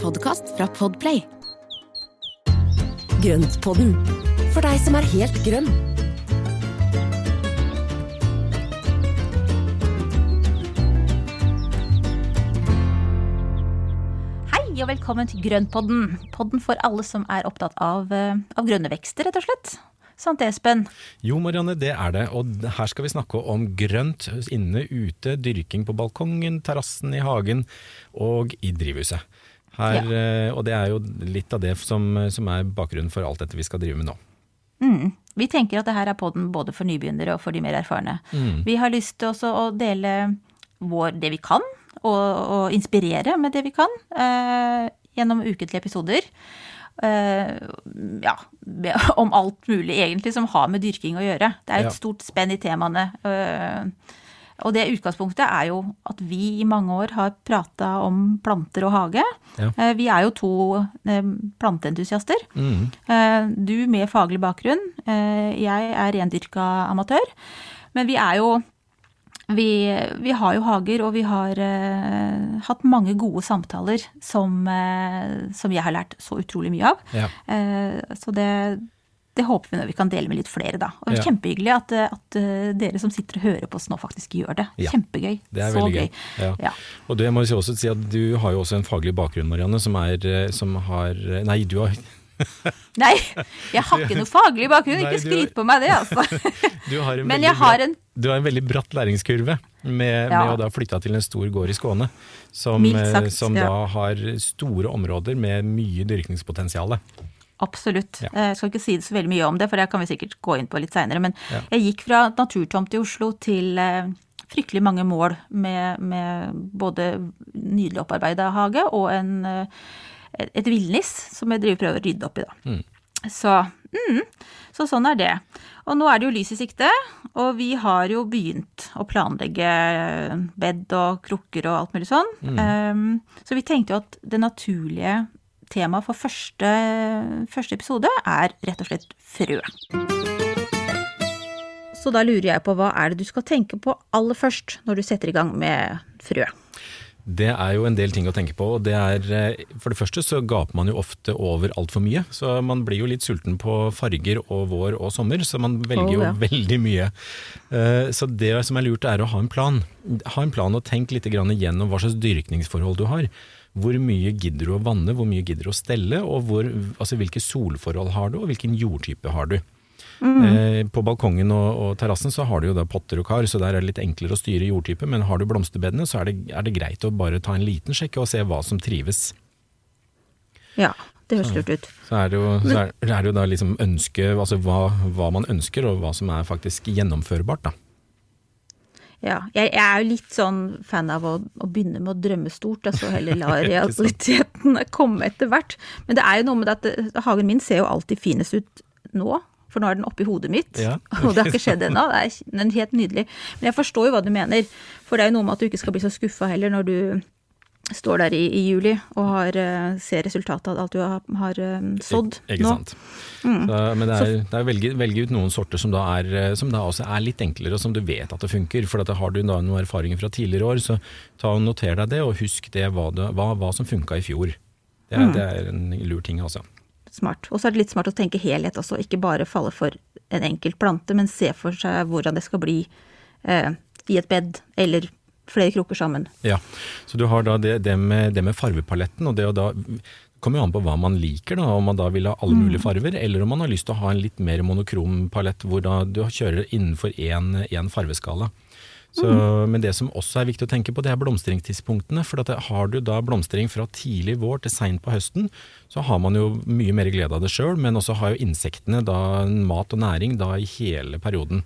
podkast fra Podplay. Grøntpodden, for deg som er helt grønn. Hei og velkommen til Grøntpodden. Podden for alle som er opptatt av, eh, av grønne vekster, rett og slett. Sant, Espen? Jo, Marianne, det er det. Og her skal vi snakke om grønt inne, ute, dyrking på balkongen, terrassen i hagen og i drivhuset. Her, ja. Og det er jo litt av det som, som er bakgrunnen for alt dette vi skal drive med nå. Mm. Vi tenker at det her er podden både for nybegynnere og for de mer erfarne. Mm. Vi har lyst til også å dele vår, det vi kan, og, og inspirere med det vi kan, eh, gjennom ukentlige episoder. Eh, ja, om alt mulig egentlig som har med dyrking å gjøre. Det er et Ja. stort spenn i temaene. eh, og det utgangspunktet er jo at vi i mange år har prata om planter og hage. Ja. Eh, vi er jo to eh, planteentusiaster. Mm. Eh, Du med faglig bakgrunn, jeg er rendyrka amatør. Men vi er jo vi, vi har jo hager, og vi har eh, hatt mange gode samtaler som, eh, som jeg har lært så utrolig mye av. Ja. Eh, så det, det håper vi vi kan dele med litt flere, da. Og Ja. kjempehyggelig at, eh, at eh, dere som sitter og hører på oss nå, faktisk gjør det. Ja. Kjempegøy. Det er så gøy. gøy. Ja. Ja. Og du, jeg må jo også si at du har jo også en faglig bakgrunn, Marianne, som er eh, som har Nei, du har, Nei, jeg har ikke noe faglig bakgrunn, ikke skryt på meg det, altså. du har en Men jeg har en Du har en veldig bratt læringskurve med, Ja. med å da flytta til en stor gård i Skåne, som, sagt, som ja. da har store områder med mye dyrkningspotensial. Absolutt. Ja. Eh, Jeg skal ikke si så veldig mye om det, for det kan vi sikkert gå inn på litt seinere. Men Ja. jeg gikk fra naturtomt i Oslo til eh, fryktelig mange mål med, med både nydelig opparbeida hage og en, eh, et villnis som jeg driver prøver å rydde opp i, da. Mm. Så, mm, så sånn er det. Og nå er det jo lys i sikte, og vi har jo begynt å planlegge bed og krukker og alt mulig sånn. Um, så vi tenkte jo at det naturlige temaet for første, første episode er rett og slett frø. Så da lurer jeg på hva er det du skal tenke på aller først når du setter i gang med frø? Det er jo en del ting å tenke på. det er, eh, For det første så gaper man jo ofte over altfor mye. Så man blir jo litt sulten på farger og vår og sommer, så man velger Oh, ja. jo veldig mye. Eh, Så det som er lurt er å ha en plan. Ha en plan og tenk litt grann igjennom hva slags dyrkningsforhold du har. Hvor mye gidder du å vanne, hvor mye gidder du å stelle, og hvor, altså hvilke solforhold har du, og hvilken jordtype har du. Eh, På balkongen og, og terrassen så har du jo da potter og kar, så der er det litt enklere å styre jordtype, men har du blomsterbedene så er det, er det greit å bare ta en liten sjekk og se hva som trives. Ja, det høres lurt ut. Så er det jo, så er, er det jo da liksom ønske, altså hva, hva man ønsker og hva som er faktisk gjennomførbart da. Ja, jeg, jeg er jo litt sånn fan av å, å begynne med å drømme stort, og så heller la realiteten komme etter hvert. Men det er jo noe med at hagen min ser jo alltid finest ut nå, for nå er den oppi hodet mitt. Ja. og det har ikke skjedd ennå. Det Den er helt nydelig. Men jeg forstår jo hva du mener, for det er jo noe med at du ikke skal bli så skuffa heller når du står der i, i juli og har, eh, ser resultatet av alt du har, har sådd Ik Ikke nå. sant. Så, men det er, det er velge, velge ut noen sorter som da, er, eh, som da også er litt enklere, og som du vet at det funker. For at har du da noen erfaringer fra tidligere år, så ta og noter deg det, og husk det hva, det, hva, hva som funka i fjor. Det er, det er en lur ting, altså. Smart. Og så er det litt smart å tenke helhet også, ikke bare falle for en enkelt plante, men se for seg hvordan det skal bli eh, i et bed, eller flere kroker sammen. Ja, så du har da det, det, med, det med farvepaletten, og det å da kommer jo an på hva man liker, da, om man da vil ha alle mulige farver, eller om man har lyst til å ha en litt mer monokrom palett, hvor da du kjører innenfor én farveskala. Så, Men det som også er viktig å tenke på, det er blomstringstidspunktene. For at det, har du da blomstring fra tidlig vår til seint på høsten, så har man jo mye mer glede av det sjøl, men også har jo insektene da mat og næring da i hele perioden.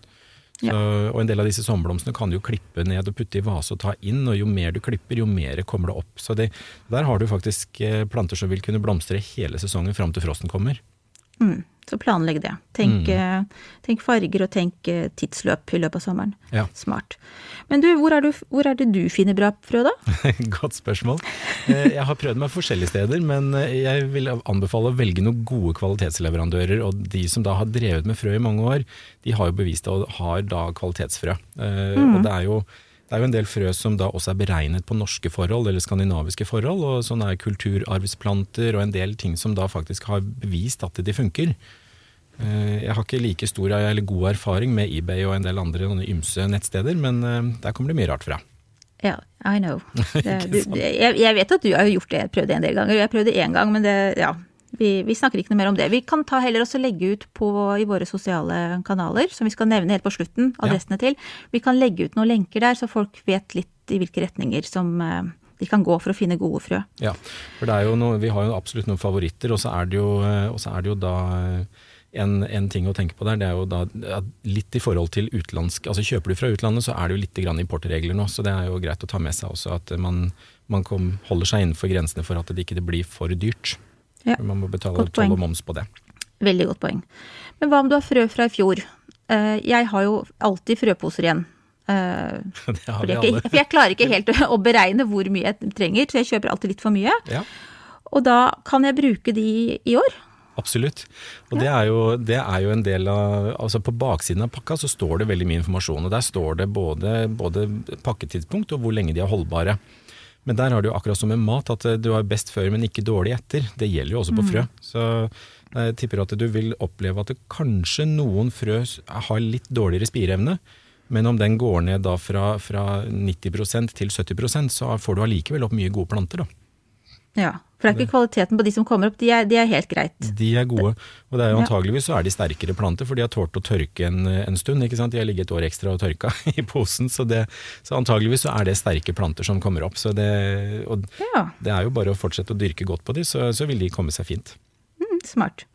Så, Og en del av disse sommerblomstene kan du jo klippe ned og putte i vase og ta inn, og jo mer du klipper, jo mer kommer det opp. Så det, der har du faktisk eh, planter som vil kunne blomstre hele sesongen fram til frosten kommer. Mm. Så planlegg det. Tenk, mm. tenk farger og tenk eh, tidsløp i løpet av sommeren. Ja. Smart. Men du, hvor du, hvor er det du finner bra frø, da? Godt spørsmål. Eh, Jeg har prøvd meg forskjellige steder, men eh, jeg vil anbefale å velge noen gode kvalitetsleverandører. Og de som da har drevet med frø i mange år, de har jo bevist det og har da kvalitetsfrø. Mm. Og det er jo det er jo en del frø som da også er beregnet på norske forhold eller skandinaviske forhold, og sånn er kulturarvsplanter og en del ting som da faktisk har bevist at de funker. Eh, jeg har ikke like stor eller god erfaring med eBay og en del andre ymse nettsteder, men eh, der kommer det mye rart fra. Ja, I know. Det, du, jeg, jeg, vet at du har gjort det, prøvd det en del ganger. Jeg prøvde én gang, men det, ja, vi, vi, snakker ikke noe mer om det. Vi kan ta heller også legge ut på, i våre sosiale kanaler, som vi skal nevne helt på slutten, adressene ja. til. Vi kan legge ut noen lenker der, så folk vet litt i hvilke retninger som uh, de kan gå for å finne gode frø. Ja, for det er jo noe, vi har jo absolutt noen favoritter, og så er det jo, eh, er det jo da eh, en, en, ting å tenke på der, det er jo da litt i forhold til utenlandsk altså Kjøper du fra utlandet, så er det jo litt grann importregler nå, så det er jo greit å ta med seg også at man, man kom, holder seg innenfor grensene for at det ikke blir for dyrt. Ja. Man må betale toll og moms på det. Veldig godt poeng. Men hva om du har frø fra i fjor? Eh, jeg har jo alltid frøposer igjen. Eh, det har vi alle. For jeg klarer ikke helt å beregne hvor mye jeg trenger, så jeg kjøper alltid litt for mye. Ja. Og da kan jeg bruke de i år. Absolutt. Og det er, jo, det er, jo, en del av Altså på baksiden av pakka så står det veldig mye informasjon. Og der står det både, både pakketidspunkt og hvor lenge de er holdbare. Men der har du akkurat som med mat, at du har best før, men ikke dårlig etter. Det gjelder jo også på mm. frø. Så jeg tipper at du vil oppleve at kanskje noen frø har litt dårligere spireevne. Men om den går ned da fra, fra 90% til 70% så får du allikevel opp mye gode planter. da. Ja, for det er ikke kvaliteten på de som kommer opp, de er, de er helt greit. De er gode, og det er jo antageligvis så er de sterkere planter, for de har tålt å tørke en, en stund. ikke sant? De har ligget et år ekstra og tørka i posen, så, det, så antageligvis så er det sterke planter som kommer opp. Så det, og ja. det er jo bare å fortsette å dyrke godt på de, så, så vil de komme seg fint. Mm, smart.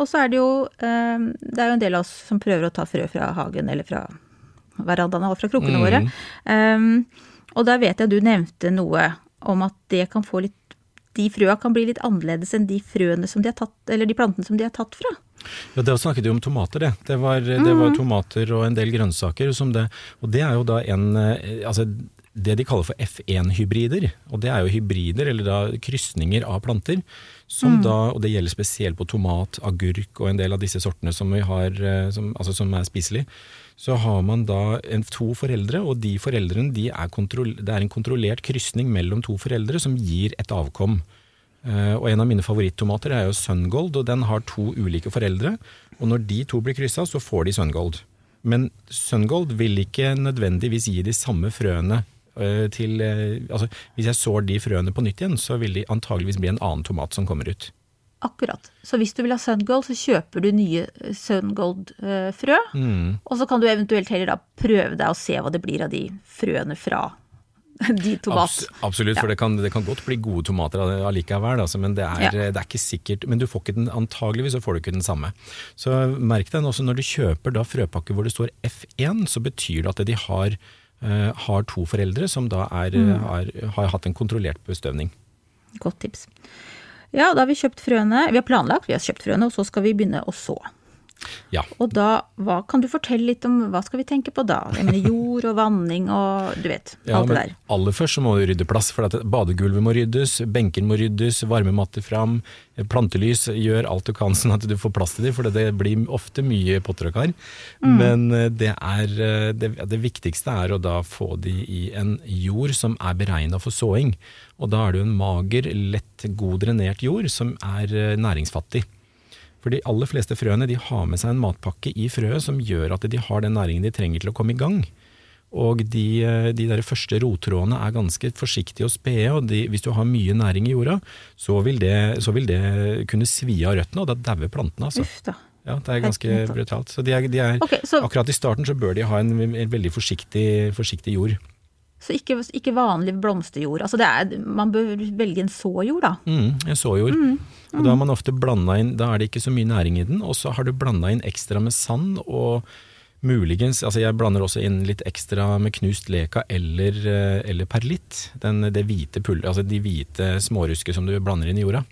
Og så er det jo um, Det er jo en del av oss som prøver å ta frø fra hagen eller fra verandaene og fra krukkene mm. våre. Um, og da vet jeg du nevnte noe om at det kan få litt de frøa kan bli litt annerledes enn de frøene som de har tatt, eller de plantene som de har tatt fra. Ja, Da snakket vi om tomater, det. Det var, mm. det var, tomater og en del grønnsaker. som det, Og det er jo da en eh, altså det de kaller for F1-hybrider. Og det er jo hybrider, eller da krysninger av planter. Som mm. da, og det gjelder spesielt på tomat, agurk og en del av disse sortene som vi har, eh, som, altså som er spiselige så har man da en, to foreldre, og de foreldrene de er det er en kontrollert krysning mellom to foreldre som gir et avkom. Uh, og En av mine favorittomater er jo Sungold, og den har to ulike foreldre. og Når de to blir kryssa, så får de Sungold. Men Sungold vil ikke nødvendigvis gi de samme frøene uh, til uh, altså Hvis jeg sår de frøene på nytt igjen, så vil de antageligvis bli en annen tomat som kommer ut. Akkurat. Så hvis du vil ha Sungold, så kjøper du nye Sungold-frø. Mm. Og så kan du eventuelt heller da prøve deg å se hva det blir av de frøene fra de tomat. absolutt, ja. for det kan, det kan, godt bli gode tomater allikevel, altså, men det er, ja. det er, ikke sikkert. Men du får ikke den, antageligvis så får du ikke den samme. Så merk deg også når du kjøper da frøpakke hvor det står F1, så betyr det at de har, uh, har to foreldre som da er, mm. har, har hatt en kontrollert bestøvning. Godt tips. Ja, da har vi kjøpt frøene. Vi har planlagt, vi har kjøpt frøene, og så skal vi begynne å så. Ja. Og da, hva kan du fortelle litt om hva skal vi tenke på da? Jeg mener jord og vanning og du vet, ja, alt det der. Aller først så må du rydde plass, for at badegulvet må ryddes, benken må ryddes, varmematter fram, plantelys. Gjør alt du kan sånn at du får plass til dem, for det blir ofte mye potter og kar. Mm. Men eh, det, er, eh, det, det, viktigste er å da få de i en jord som er beregna for såing. Og da er det jo en mager, lett, god drenert jord som er eh, næringsfattig. For de aller fleste frøene de har med seg en matpakke i frøet som gjør at de har den næringen de trenger til å komme i gang. Og de, eh, de der første rottrådene er ganske forsiktige og spede, og de, hvis du har mye næring i jorda, så vil det, så vil det kunne svi av røttene, og da dauer plantene. altså. Uff da. Ja, det er ganske brutalt. Så, de er, de er okay, så akkurat i starten så bør de ha en, en veldig forsiktig, forsiktig jord. Så ikke, ikke, vanlig blomsterjord. Altså er, man bør velge en såjord, da. Mm, en såjord. Mm, mm. Og da har man ofte inn Da er det ikke så mye næring i den, og så har du blanda inn ekstra med sand og muligens Altså jeg blander også inn litt ekstra med knust leka eller, eh, eller perlitt. Den, det hvite pull, altså de hvite smårusker som du blander inn i jorda.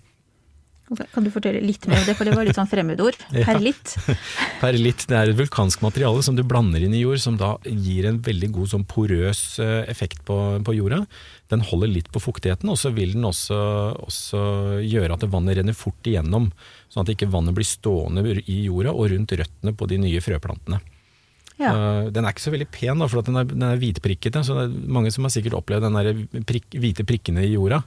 Kan du fortelle litt mer om det, for det var litt sånn fremmedord. Perlitt. Ja. Perlitt det er et vulkansk materiale som du blander inn i jord, som da gir en veldig god sånn porøs eh, effekt på, på, jorda. Den holder litt på fuktigheten, og så vil den også, også, gjøre at vannet renner fort igjennom. Sånn at ikke vannet blir stående i jorda og rundt røttene på de nye frøplantene. Ja. Den er ikke så veldig pen, da, for at den er, den er hvitprikkete. Så det er mange som har sikkert opplevd den der hvite prikkene i jorda.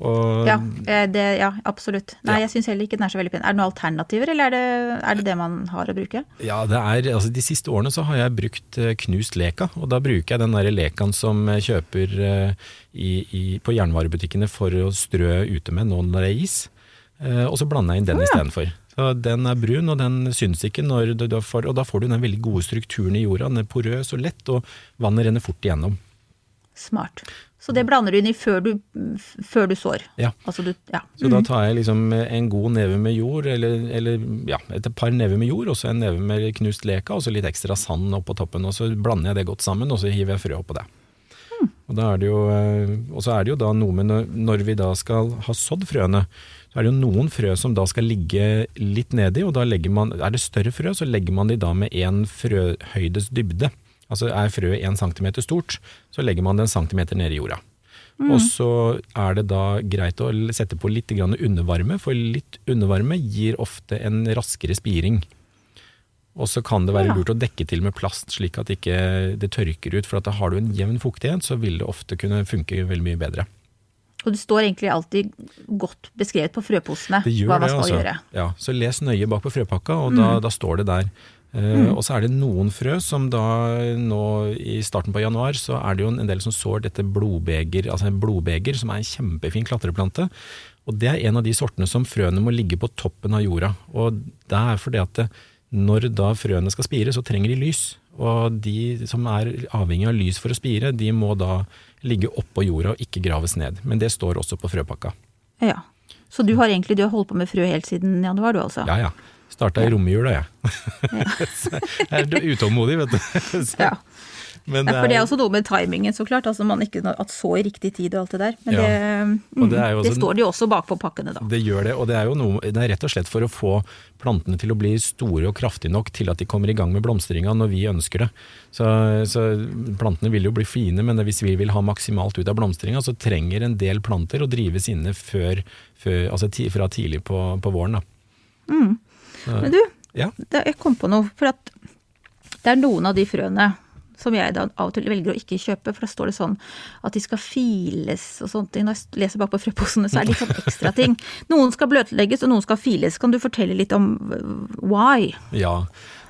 Og, Ja, eh, det, ja absolutt. Nei, Ja. jeg syns heller ikke den er så veldig pen. Er det noen alternativer, eller er det, er det det man har å bruke? Ja, det er, altså De siste årene så har jeg brukt eh, knust leka, og da bruker jeg den der lekaen som jeg kjøper eh, i, i, på jernvarebutikkene for å strø ute med nå når det er is. Og så blander jeg inn den oh, ja. istedenfor. Den er brun, og den syns ikke, når du, og da får du den veldig gode strukturen i jorda. Den er porøs og lett, og vannet renner fort igjennom. Smart. Så det blander du inn i før du, før du sår? Ja. Altså du, ja. Så da tar jeg liksom en god neve med jord, eller, eller ja, et par never med jord, og så en neve med knust leka, og så litt ekstra sand oppå toppen. Og så blander jeg det godt sammen, og så hiver jeg frø oppå det. Og, da er det jo, eh, og så er det jo da noe med når, vi da skal ha sådd frøene, så er det jo noen frø som da skal ligge litt nedi, og da legger man, er det større frø, så legger man de da med en frøhøydes dybde. Altså er frøet én centimeter stort, så legger man det en centimeter ned i jorda. Og så er det da greit å sette på litt grann undervarme, for litt undervarme gir ofte en raskere spiring. Og så kan det være Ja. lurt å dekke til med plast, slik at ikke det tørker ut. For at da har du en jevn fuktighet, så vil det ofte kunne funke veldig mye bedre. Og det står egentlig alltid godt beskrevet på frøposene hva man det, skal altså. gjøre. Ja, så les nøye bak på frøpakka, og da, da står det der. Eh, Og så er det noen frø som da nå i starten på januar, så er det jo en del som sår dette blodbeger, altså en blodbeger, som er en kjempefin klatreplante. Og det er en av de sortene som frøene må ligge på toppen av jorda. Og det er fordi at når da frøene skal spire, så trenger de lys. Og de som er avhengig av lys for å spire, de må da ligge oppå jorda og ikke graves ned. Men det står også på frøpakka. Ja. Så du har egentlig du har holdt på med frø helt siden januar, du altså? Ja, ja. Starta i romjula, jeg. Ja. jeg er utålmodig, vet du. Så, Ja. Men Ja, for det er også noe med timingen, så klart. Altså man ikke at så i riktig tid og alt det der. Men Ja. det, mm, det er jo det står det jo også bakpå pakkene, da. det gjør det, og det er jo noe, det er rett og slett for å få plantene til å bli store og kraftige nok til at de kommer i gang med blomstringa når vi ønsker det. Så, så plantene vil jo bli fine, men hvis vi vil ha maksimalt ut av blomstringa, så trenger en del planter å drives inne før, før, altså fra tidlig på, på våren. Da. Så, Men du, ja. det, jeg kom på noe. For at det er noen av de frøene som jeg da av og til velger å ikke kjøpe, for da står det sånn at de skal files og ting. Når jeg leser bak på frøposene, så er det litt sånn ekstra ting. Noen skal bløtlegges, og noen skal files. Kan du fortelle litt om øh, why? Ja,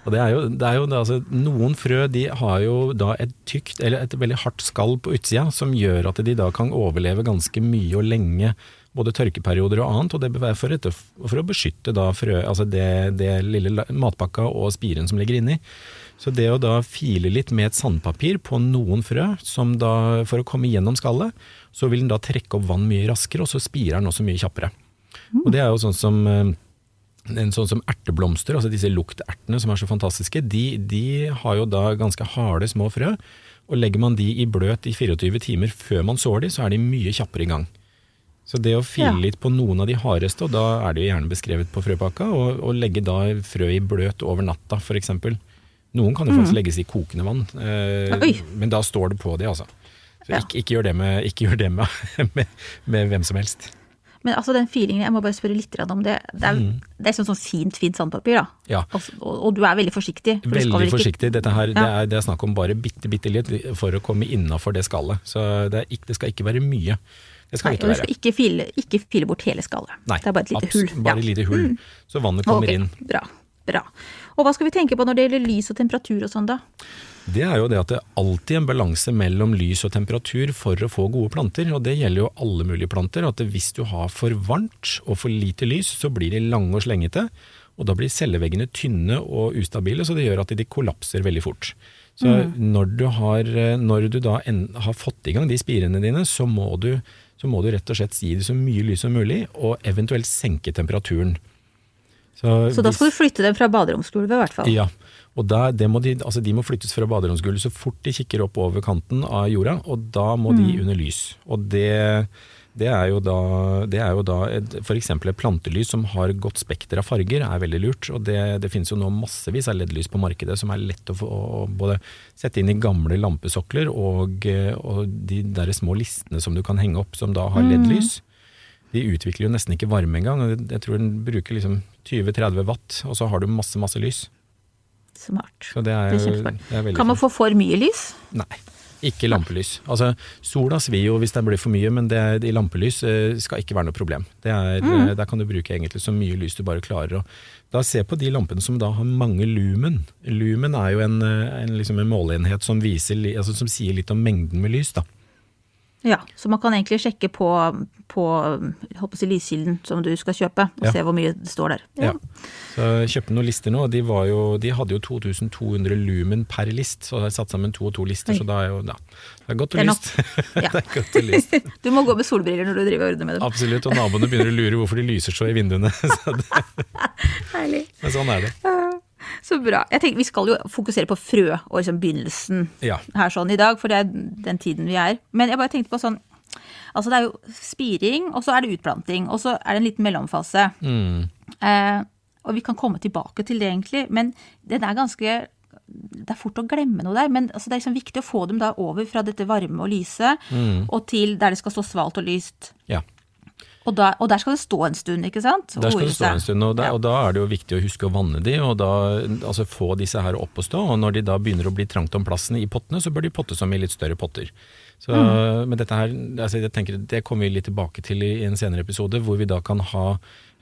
og det er jo, det er jo altså, Noen frø de har jo da et tykt, eller et veldig hardt skall på utsida, som gjør at de da kan overleve ganske mye og lenge, både tørkeperioder og annet. Og det bør være for, etter, for å beskytte da frø, altså det, det lille matpakka og spiren som ligger inni. Så det å da file litt med et sandpapir på noen frø, som da, for å komme gjennom skallet, så vil den da trekke opp vann mye raskere, og så spirer den også mye kjappere. Og det er jo sånn som eh, en sånn som erteblomster, altså disse luktertene som er så fantastiske, de, de har jo da ganske harde små frø, og legger man de i bløt i 24 timer før man sår de, så er de mye kjappere i gang. Så det å file Ja. litt på noen av de hardeste, og da er det jo gjerne beskrevet på frøpakka, og, og legge da frø i bløt over natta, for eksempel. Noen kan jo faktisk legges i kokende vann, eh, Mm. Men da står det på de, altså. Så Ja. ikke, ikke gjør det, med, ikke gjør det med, med, med hvem som helst. Men altså den feelingen, jeg må bare spørre litt om det. Det er, det er sånn, sånn fint, fint sandpapir, da. Ja. Og, og, og du er veldig forsiktig. for du skal Veldig forsiktig. Dette her, det, er, det er snakk om bare bitte, bitte litt for å komme innafor det skallet. Så det, ikke, det skal ikke være mye. Det skal Nei, ikke og du skal ikke file, ikke file bort hele skallet. Nei, det er bare et lite hull. Bare Ja. et lite hull. Så vannet kommer okay, inn. Bra. Bra. Og hva skal vi tenke på når det gjelder lys og temperatur og sånn, da? Det er jo det at det er alltid en balanse mellom lys og temperatur for å få gode planter, og det gjelder jo alle mulige planter. At hvis du har for varmt og for lite lys, så blir de lange og slengete. Og da blir celleveggene tynne og ustabile, så det gjør at de kollapser veldig fort. Så når, du har, når du da en, har fått i gang de spirene dine, så må, du, så må du rett og slett gi dem så mye lys som mulig, og eventuelt senke temperaturen. Så da hvis- skal du flytte dem fra baderomsgulvet, i hvert fall. ja, og der, det må de, altså de må flyttes fra baderomsgulvet så fort de kikker opp over kanten av jorda, og da må de Mm. under lys. Og det, det er jo da, det er jo da et, for eksempel et plantelys som har godt spekter av farger, er veldig lurt. Og det, det finnes jo nå massevis av LED-lys på markedet som er lett å, få, å både sette inn i gamle lampesokler og, eh, og de der små listene som du kan henge opp som da har LED-lys. De utvikler jo nesten ikke varme engang. og Jeg tror den bruker liksom 20-30 watt, og så har du masse, masse lys. Smart. Så det er, Det er det er Kan man få for mye lys? Nei, ikke lampelys. Altså, sola svir jo hvis det blir for mye, men det, i lampelys eh, skal ikke være noe problem. Det er, Mm. eh, Der kan du bruke egentlig så mye lys du bare klarer. Og da Se på de lampene som da har mange lumen. Lumen er jo en, eh, en, liksom en måleenhet som, viser, altså, som sier litt om mengden med lys. da. Ja, så man kan egentlig sjekke på, på jeg håper å si, lyskilden som du skal kjøpe, og Ja. se hvor mye det står der. Ja. Så jeg kjøpte noen lister nå, og de, var jo, de hadde jo 2200 lumen per list. Så jeg har satt sammen to og to lister, Oi. så da er jo ja, det er godt å lyst. Ja. det er godt og lyst. Du må gå med solbriller når du driver og ordner med dem. Absolutt, og naboene begynner å lure hvorfor de lyser så i vinduene. Så det, Herlig. men sånn er det. Så bra. Jeg tenker Vi skal jo fokusere på frø og liksom begynnelsen Ja. her sånn i dag, for det er den tiden vi er. Men jeg bare tenkte på sånn Altså det er jo spiring, og så er det utplanting, og så er det en liten mellomfase. Mm. Eh, og vi kan komme tilbake til det egentlig, men den er ganske det er fort å glemme noe der, men altså det er liksom viktig å få dem da over fra dette varme og lyse Mm. og til der det skal stå svalt og lyst. Ja. Og, da, og der skal det stå en stund, ikke sant? Der skal det stå en stund, og Ja. og da er det jo viktig å huske å vanne de, og da altså få disse her opp og stå. Og når de da begynner å bli trangt om plassen i pottene, så bør de pottes om i litt større potter. Så, Mm. Men dette her, altså jeg tenker, det kommer vi litt tilbake til i en senere episode, hvor vi da kan ha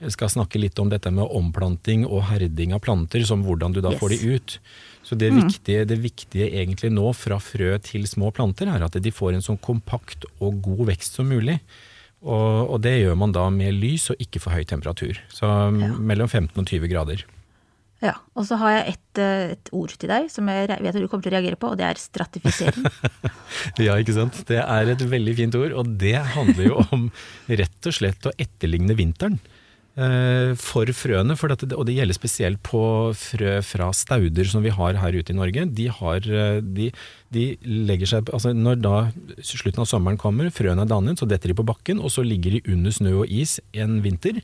skal snakke litt om dette med omplanting og herding av planter, som hvordan du da Yes. får de ut. Så det, viktige, det viktige egentlig nå fra frø til små planter er at de får en sånn kompakt og god vekst som mulig. Og, og det gjør man da med lys og ikke for høy temperatur. Så Ja. mellom 15 og 20 grader. Ja, og så har jeg et, eh, et ord til deg som jeg vet at du kommer til å reagere på, og det er stratifisering. Ja, ikke sant. Det er et veldig fint ord, og det handler jo om rett og slett å etterligne vinteren. Eh, For frøene, for dette, og det gjelder spesielt på frø fra stauder som vi har her ute i Norge. De, har, eh, de, de legger seg altså Når da slutten av sommeren kommer, frøene er dannet, så detter de på bakken, og så ligger de under snø og is en vinter.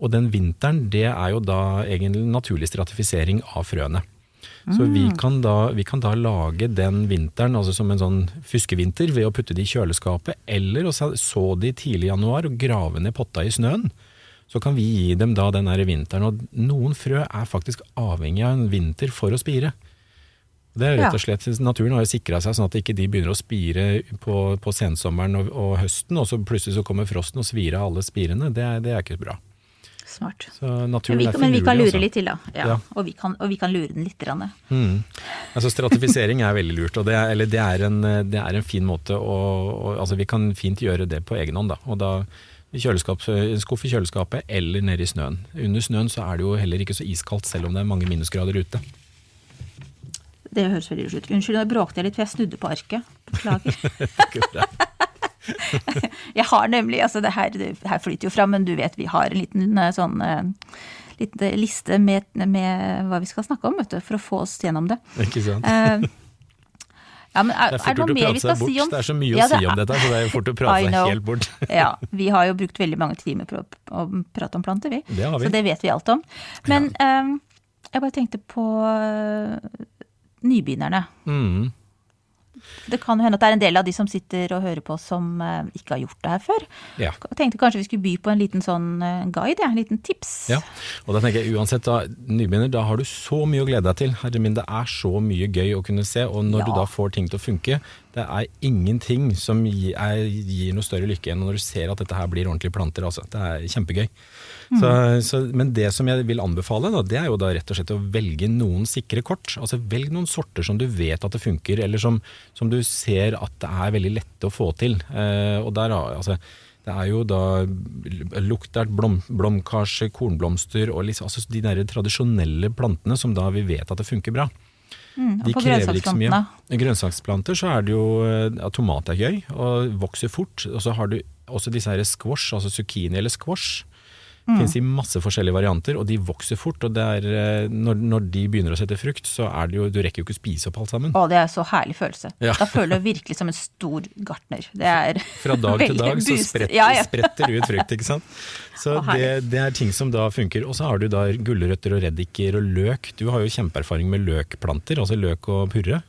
Og den vinteren, det er jo da egentlig naturlig stratifisering av frøene. Så vi kan, da, vi kan da lage den vinteren altså som en sånn fuskevinter ved å putte de i kjøleskapet, eller å så så de tidlig i januar og grave ned potta i snøen. Så kan vi gi dem da den der vinteren. Og noen frø er faktisk avhengig av en vinter for å spire. Det er rett og slett, Naturen har jo sikra seg sånn at ikke de begynner å spire på, på sensommeren og, og høsten, og så plutselig så kommer frosten og svir av alle spirene. Det, det er ikke bra. Smart. Så Men vi, men vi kan lure altså. litt til, da. Ja. Ja. Og, vi kan, og vi kan lure den litt. Mm. Altså Stratifisering er veldig lurt, og det er, eller det er, en, det er en fin måte å, og, altså Vi kan fint gjøre det på egen hånd. da, og da skuff i kjøleskapet eller nede i snøen. Under snøen så er det jo heller ikke så iskaldt, selv om det er mange minusgrader ute. Det høres veldig lurt ut. Unnskyld, nå bråkte jeg litt, for jeg snudde på arket. Beklager. Jeg har nemlig, altså det her, det her flyter jo fram, men du vet vi har en liten eh, sånn eh, liten liste med, med hva vi skal snakke om, vet du, for å få oss gjennom det. ikke sant? Ja, men er, Det er fort det gjort å mer prate seg bort. si om Det er så mye Ja, å si om dette, så det er fort å prate seg helt bort. Ja, vi har jo brukt veldig mange timer på å prate om planter, vi. Det har vi. Så det vet vi alt om. Men eh, jeg bare tenkte på eh, nybegynnerne. Mm. Det kan hende at det er en del av de som sitter og hører på som eh, ikke har gjort det her før. Ja. Tenkte kanskje vi skulle by på en liten sånn eh, guide, en liten tips. Ja, og da tenker jeg uansett da, nybegynner, da har du så mye å glede deg til. Herre min, det er så mye gøy å kunne se, og når Ja. du da får ting til å funke, det er ingenting som gir, er, gir noe større lykke enn når du ser at dette her blir ordentlige planter, altså. Det er kjempegøy. Så, så, men det som jeg vil anbefale, da, det er jo da rett og slett å velge noen sikre kort. Altså velg noen sorter som du vet at det funker, eller som, som du ser at det er veldig lette å få til. Eh, og der, altså, det er jo da luktert, blom, blomkarse, kornblomster og liksom, altså de der tradisjonelle plantene som da vi vet at det funker bra. Mm, De krever ikke så mye. grønnsaksplanter så er det jo ja, Tomat er gøy og vokser fort. Og så har du også disse her squash, altså zucchini eller squash. Mm. Fins i masse forskjellige varianter, og de vokser fort. Og det er, eh, når, når de begynner å sette frukt, så er det jo Du rekker jo ikke å spise opp alt sammen. Å, det er så herlig følelse. Ja. Da føler du virkelig som en stor gartner. Det er Fra dag til dag så spretter, Ja, ja. spretter ut frukt, ikke sant. Så Å, det, det er ting som da funker. Og så har du da gulrøtter og reddiker og løk. Du har jo kjempeerfaring med løkplanter, altså løk og purre.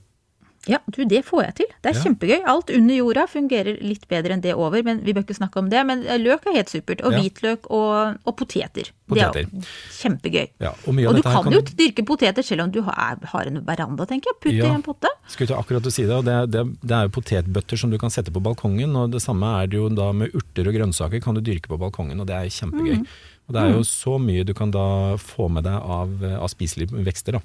Ja, du, det får jeg til. Det er Ja. kjempegøy. Alt under jorda fungerer litt bedre enn det over, men vi bør ikke snakke om det. Men eh, løk er helt supert. Og Ja. hvitløk og, og poteter. Det Poteter. er kjempegøy. Ja, og Og du her kan jo dyrke poteter selv om du har, har en veranda, tenker jeg. Putt i en potte. Skulle til akkurat å si det, og det, det, det er jo potetbøtter som du kan sette på balkongen, og det samme er det jo da med urter og grønnsaker kan du dyrke på balkongen, og det er kjempegøy. Mm. Og det er jo så mye du kan da få med deg av, av spiselige vekster, da.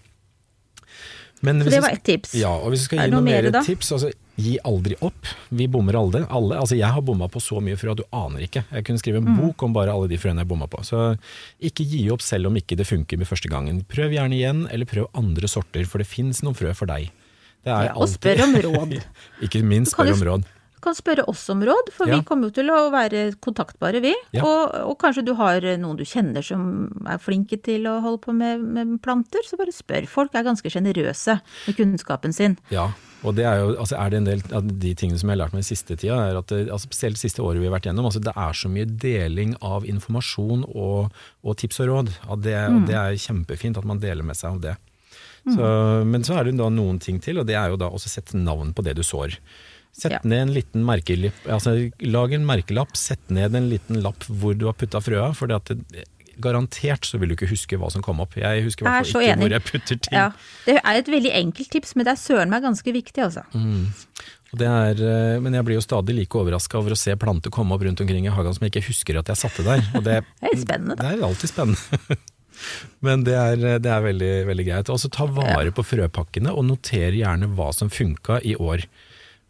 Men Så det var ett tips. Ja, og hvis vi skal gi noen noe noe mer da? tips, altså gi aldri opp. Vi bommer alle. alle. Altså jeg har bomma på så mye frø at du aner ikke. Jeg kunne skrive en Mm. bok om bare alle de frøene jeg bomma på. Så ikke gi opp selv om ikke det funker med første gangen. Prøv gjerne igjen, eller prøv andre sorter, for det fins noen frø for deg. Det Ja, og spør om råd. ikke minst spør om råd. Du kan spørre oss om råd, for Ja. vi kommer jo til å være kontaktbare, vi. Ja. Og, og kanskje du har noen du kjenner som er flinke til å holde på med, med planter, så bare spør. Folk er ganske sjenerøse med kunnskapen sin. Ja, og det er jo, altså er det en del av de tingene som jeg har lært meg i siste tida, er at det, altså spesielt siste året vi har vært gjennom, altså det er så mye deling av informasjon og, og tips og råd. Det, Mm. og det er kjempefint at man deler med seg av det. Så, men så er det da noen ting til, og det er jo da å sette navn på det du sår. Sett Ja. ned en liten merkelapp, altså lag en merkelapp, sett ned en liten lapp hvor du har putta frøa, for garantert så vil du ikke huske hva som kom opp. Jeg husker i er hvert fall ikke enig. hvor jeg putter ting. Ja, det er et veldig enkelt tips, men det er søren meg ganske viktig, altså. Mm. Det er, eh, men jeg blir jo stadig like overraska over å se planter komme opp rundt omkring i hagen som jeg ikke husker at jeg satte der. Det, Det er spennende, da. det er alltid spennende. Men det er, det er veldig, veldig greit. Også ta vare på frøpakkene, og noter gjerne hva som funka i år.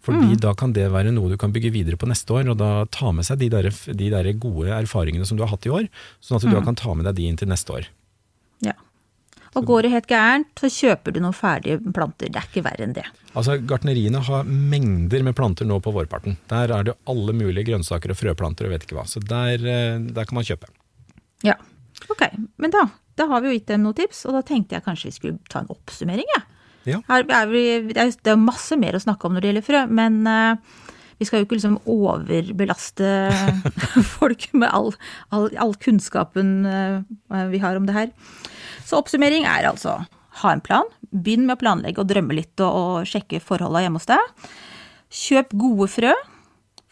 Fordi Mm. da kan det være noe du kan bygge videre på neste år, og da ta med seg de der, de der gode erfaringene som du har hatt i år, sånn at du da Mm. kan ta med deg de inn til neste år. Ja. Og går det helt gærent, så kjøper du noen ferdige planter. Det er ikke verre enn det. Altså, Gartneriene har mengder med planter nå på vårparten. Der er det alle mulige grønnsaker og frøplanter og vet ikke hva. Så der, eh, der kan man kjøpe. Ja. Ok, men da, da har vi jo gitt dem noen tips, og da tenkte jeg kanskje vi skulle ta en oppsummering, jeg. Ja. Her er vi, det er er masse mer å snakke om når det gjelder frø, men eh, vi skal jo ikke liksom overbelaste folk med all, all, all kunnskapen eh, vi har om det her. Så oppsummering er altså ha en plan, begynn med å planlegge og drømme litt og, og sjekke forholda hjemme hos deg. Kjøp gode frø,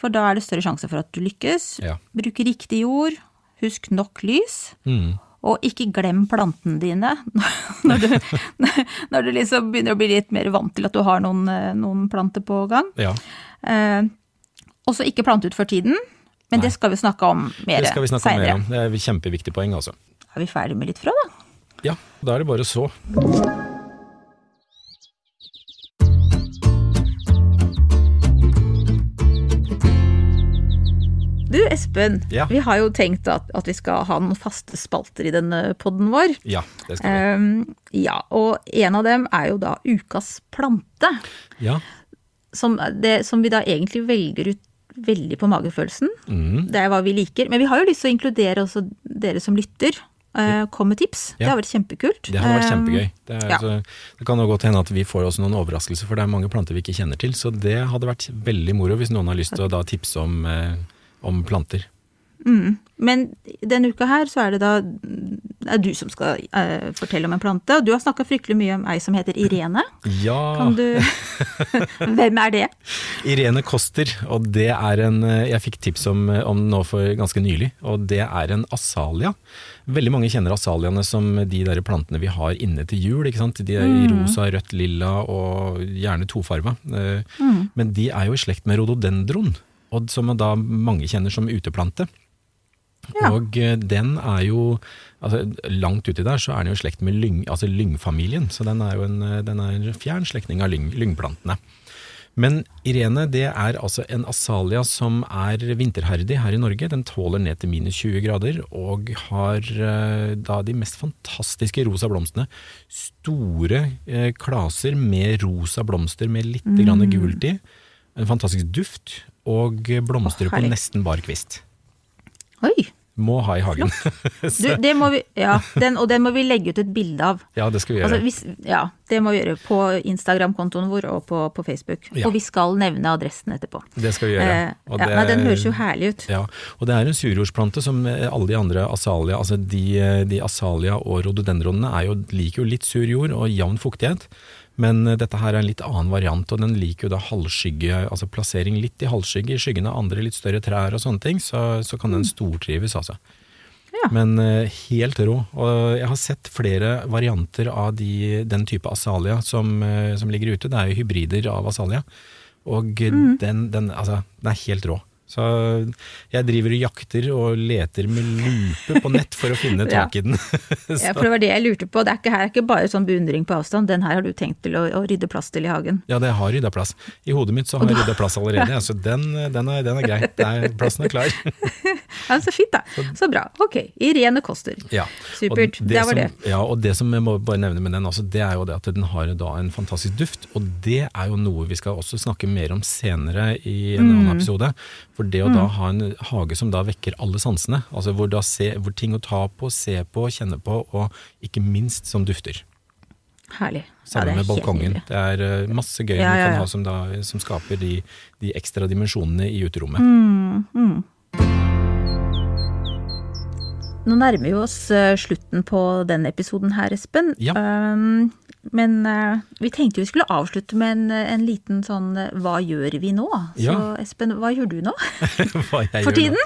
for da er det større sjanse for at du lykkes. Ja. Bruk riktig jord, husk nok lys. Mm. Og ikke glem plantene dine når du, når du liksom begynner å bli litt mer vant til at du har noen, eh, noen planter på gang. Ja, Eh, også ikke plante ut før tiden, men Nei. det skal vi snakke om mer det skal vi snakke senere. mer om. Det er et kjempeviktig poeng, altså. Er vi ferdig med litt frø, da? Ja, da er det bare så. Du Espen, Ja. vi har jo tenkt at, at vi skal ha noen faste spalter i denne podden vår. Ja, det skal vi. Um, ja, og en av dem er jo da ukas plante. Ja. Som, det, som vi da egentlig velger ut veldig på magefølelsen. Mm. Det er hva vi liker. Men vi har jo lyst til å inkludere også dere som lytter. eh, Kom med tips. Det har vært kjempekult. Det hadde vært Eh, kjempegøy. Det, er, ja. så, det kan jo godt hende at vi får også noen overraskelser, for det er mange planter vi ikke kjenner til. Så det hadde vært veldig moro hvis noen har lyst til å da tipse om, eh, om planter. Men denne uka her så er det da er du som skal uh, fortelle om en plante. Og du har snakka fryktelig mye om ei som heter Irene. Ja, Kan du Hvem er det? Irene Koster, og det er en eh, Jeg fikk tips om, om nå for ganske nylig, og det er en asalia. Veldig mange kjenner asaliaene som de der plantene vi har inne til jul. ikke sant? De er i rosa, rødt, lilla og gjerne tofarva. Mm. Men de er jo i slekt med rhododendron, og som da mange kjenner som uteplante. Ja. Og eh, den er jo altså, Langt uti der så er den jo i slekt med lyng, altså lyngfamilien, så den er jo en, eh, den er en fjern slektning av lyng, lyngplantene. Men Irene det er altså en asalia som er vinterherdig her i Norge. Den tåler ned til minus 20 grader og har eh, da de mest fantastiske rosa blomstene. Store eh, klaser med rosa blomster med litt grann gult i. En fantastisk duft og blomstrer oh, på nesten bar kvist. Oi! Må ha i hagen. Du, det må vi, ja, den, og den må vi legge ut et bilde av. ja, det skal vi Altså, gjøre. hvis, ja, det må vi gjøre på Instagram-kontoen vår og på, på Facebook. Ja. Og vi skal nevne adressen etterpå. Det skal vi gjøre. Eh, det- nei, den høres jo herlig ut. Ja, og det er en surjordsplante som eh, alle de andre asalia, altså de, eh, de asalia og rhododendronene er jo, liker jo litt sur jord og jevn fuktighet. Men eh, dette her er en litt annen variant, og den liker jo da halvskygge, altså plassering litt i halvskygge, i skyggen av andre litt større trær og sånne ting, så, så kan den stortrives, altså. Ja. Men eh, helt rå. Og jeg har sett flere varianter av de, den type asalia som, eh, som ligger ute. Det er jo hybrider av asalia. Og Mm. den, den, altså, den er helt rå. Så jeg driver og jakter og leter med lupe på nett for å finne tak i den. Ja, for det var det jeg lurte på. Det er ikke, her er ikke bare sånn beundring på avstand, den her har du tenkt til å, å rydde plass til i hagen. Ja, det har rydda plass. I hodet mitt så har jeg rydda plass allerede, ja. så den, den, er, den er grei. Er, plassen er klar. Ja, så fint, da. Så bra. Ok. Irene Koster. Ja. Supert. Det, Det var som, det. Ja, og det som jeg må bare nevne med den, også, det er jo det at den har da en fantastisk duft. Og det er jo noe vi skal også snakke mer om senere i en Mm. annen episode. For det å da ha en hage som da vekker alle sansene, altså hvor, se, hvor ting å ta på, se på, kjenne på, og ikke minst som dufter. Herlig. Sammen ja, med balkongen. Det er eh, masse gøy Ja, man ja, kan ha som, da, som skaper de, de ekstra dimensjonene i uterommet. Mm. Nå nærmer vi oss eh, slutten på denne episoden her, Espen. Ja. Um, men eh, vi tenkte vi skulle avslutte med en, en liten sånn eh, hva gjør vi nå? Så Ja. Espen, hva gjør du nå? For gjør Nå.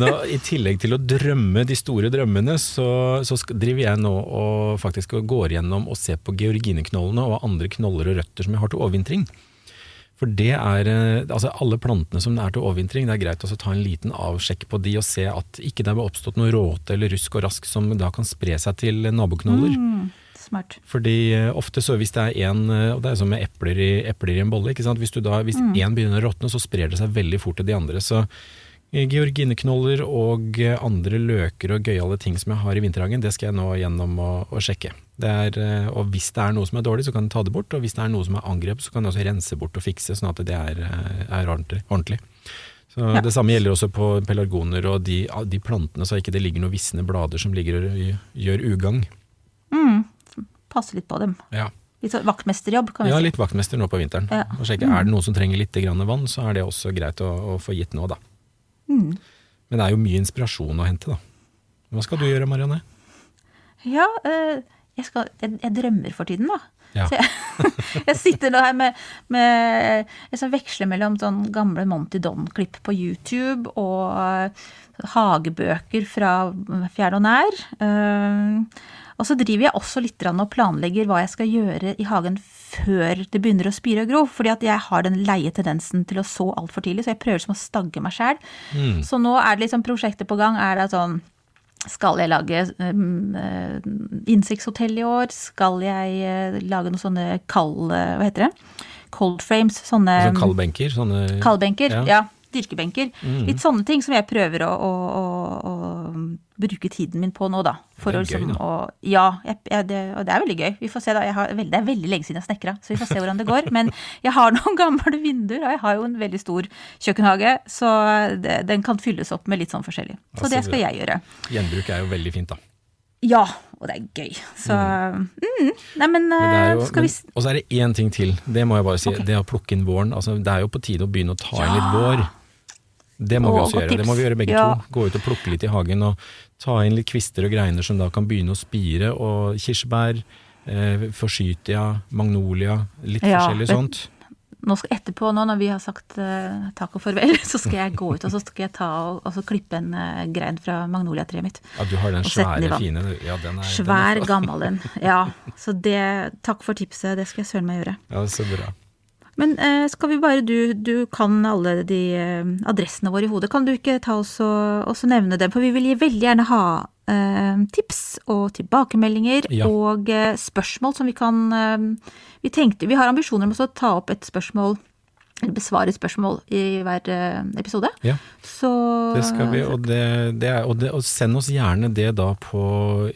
Nå, I tillegg til å drømme de store drømmene, så, så driver jeg nå og faktisk går gjennom og ser på georgineknollene og andre knoller og røtter som jeg har til overvintring. For det er eh, altså alle plantene som er til overvintring, det er greit å ta en liten avsjekk på de og se at ikke det har oppstått noe råte eller rusk og rask som da kan spre seg til naboknoller. Mm, smart. Fordi eh, ofte så hvis det er en, eh, og det er som med epler i, epler i en bolle, hvis, én Mm. en begynner å råtne, så sprer det seg veldig fort til de andre. Så georgineknoller og andre løker og gøyale ting som jeg har i vinterhagen, det skal jeg nå gjennom og, og sjekke. Det er, eh, og hvis det er noe som er dårlig, så kan jeg ta det bort, og hvis det er noe som er angrep, så kan jeg også rense bort og fikse, sånn at det er, eh, er ordentlig. Så Ja. Det samme gjelder også på pelargoner og de, de plantene, så ikke det ligger noen visne blader som ligger og gjør ugagn. Mm, passe litt på dem. Ja. Litt sånn vaktmesterjobb, kan vi Ja, si. litt vaktmester nå på vinteren. Ja. Og sjekke, Er det noen som trenger litt grann vann, så er det også greit å, å få gitt nå, da. Mm. Men det er jo mye inspirasjon å hente, da. Hva skal du gjøre, Marianne? Ja, eh, jeg, skal, jeg, jeg drømmer for tiden, da. Ja. Så jeg, jeg sitter nå her med, med Jeg skal veksle mellom sånn gamle Monty Don-klipp på YouTube og eh, hagebøker fra fjern og nær. Eh, og så driver jeg også litt og planlegger hva jeg skal gjøre i hagen før det begynner å spire og gro. Fordi at jeg har den leie tendensen til å så altfor tidlig, så jeg prøver som å stagge meg sjæl. Mm. Så nå er det liksom prosjektet på gang. Er det sånn skal jeg lage um, eh, innsiktshotell i år? Skal jeg eh, lage noen sånne kald... eh, Hva heter det? Cold frames. Sånne Altså kaldbenker? Sånne kaldbenker. Ja. Ja. Dyrkebenker. Mm. Litt sånne ting som jeg prøver å, å, å, å bruke tiden min på nå, da. For Det er gøy, da. å Ja, jeg, jeg, det, og det er veldig gøy. Vi får se, da. Jeg har, det er veldig lenge siden jeg snekra, så vi får se hvordan det går. Men jeg har noen gamle vinduer, og jeg har jo en veldig stor kjøkkenhage, så det, den kan fylles opp med litt sånn forskjellig. Så Altså, det skal jeg gjøre. Gjenbruk er jo veldig fint, da. Ja, og det er gøy. Så mm. Nei, men, Men er eh, jo, skal vi og så er det én ting til, det må jeg bare si. Okay. Det å plukke inn våren. Altså, det er jo på tide å begynne å ta inn Ja. litt vår. Det må vi også og gjøre. Det må vi gjøre begge Ja. to. Gå ut og plukke litt i hagen og ta inn litt kvister og greiner som da kan begynne å spire. Og kirsebær, eh, forsytia, magnolia, litt Ja, forskjellig sånt. Nå skal etterpå, nå når vi har sagt eh, takk og farvel, så skal jeg gå ut og så skal jeg ta og, og så klippe en eh, grein fra magnoliatreet mitt. Ja, du har den Og den svære, fine. Ja, den er, Svær, den er, gammel en. Ja. Så det Takk for tipset, det skal jeg søren meg gjøre. Ja, så bra. Men eh, skal vi bare du, du kan alle de eh, adressene våre i hodet. Kan du ikke ta oss og også nevne dem? For vi vil veldig gjerne ha eh, tips og tilbakemeldinger Ja. og eh, spørsmål som vi kan eh, Vi tenkte, vi har ambisjoner om å ta opp et spørsmål eller besvare et spørsmål i hver episode. Ja. Så Det skal vi, og, det, det er, og, det, og send oss gjerne det da på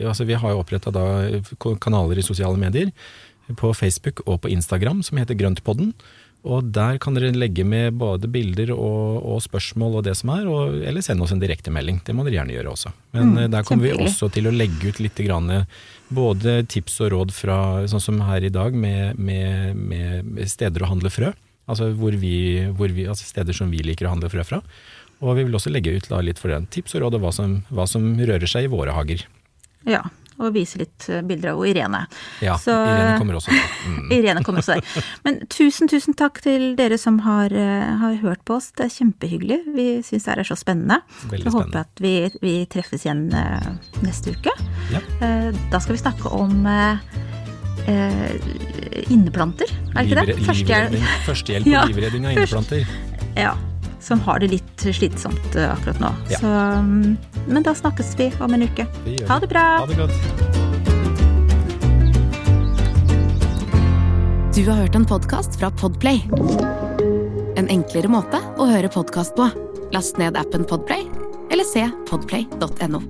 altså Vi har jo oppretta kanaler i sosiale medier, på Facebook og på Instagram, som heter Grøntpodden. Og der kan dere legge med både bilder og, og spørsmål og det som er, og, eller sende oss en direktemelding. Det må dere gjerne gjøre også. Men Mm, eh, der kommer vi også til å legge ut litt grann, eh, både tips og råd fra, sånn som her i dag, med, med, med steder å handle frø. Altså, hvor vi, hvor vi, altså steder som vi liker å handle frø fra. Og vi vil også legge ut da, litt for det. tips og råd og hva som, hva som rører seg i våre hager. Ja, og vise litt eh, bilder av Irene. Ja, Så- Irene kommer også. Mm. Irene kommer også der. Men tusen, tusen takk til dere som har, eh, har hørt på oss. Det er kjempehyggelig. Vi syns det her er så spennende. Veldig Så håper jeg at vi, vi treffes igjen eh, neste uke. Ja. Da skal vi snakke om inneplanter, er det ikke det? Livre- Førstehjelp. livredding- Førstehjelp og livredning av inneplanter. Ja, som har det litt slitsomt eh, akkurat nå. Ja. Så, mm, men da snakkes vi om en uke. Det Ha det bra! Ha det godt. Du har hørt en podkast fra Podplay. En enklere måte å høre podkast på. Last ned appen Podplay, eller se podplay.no.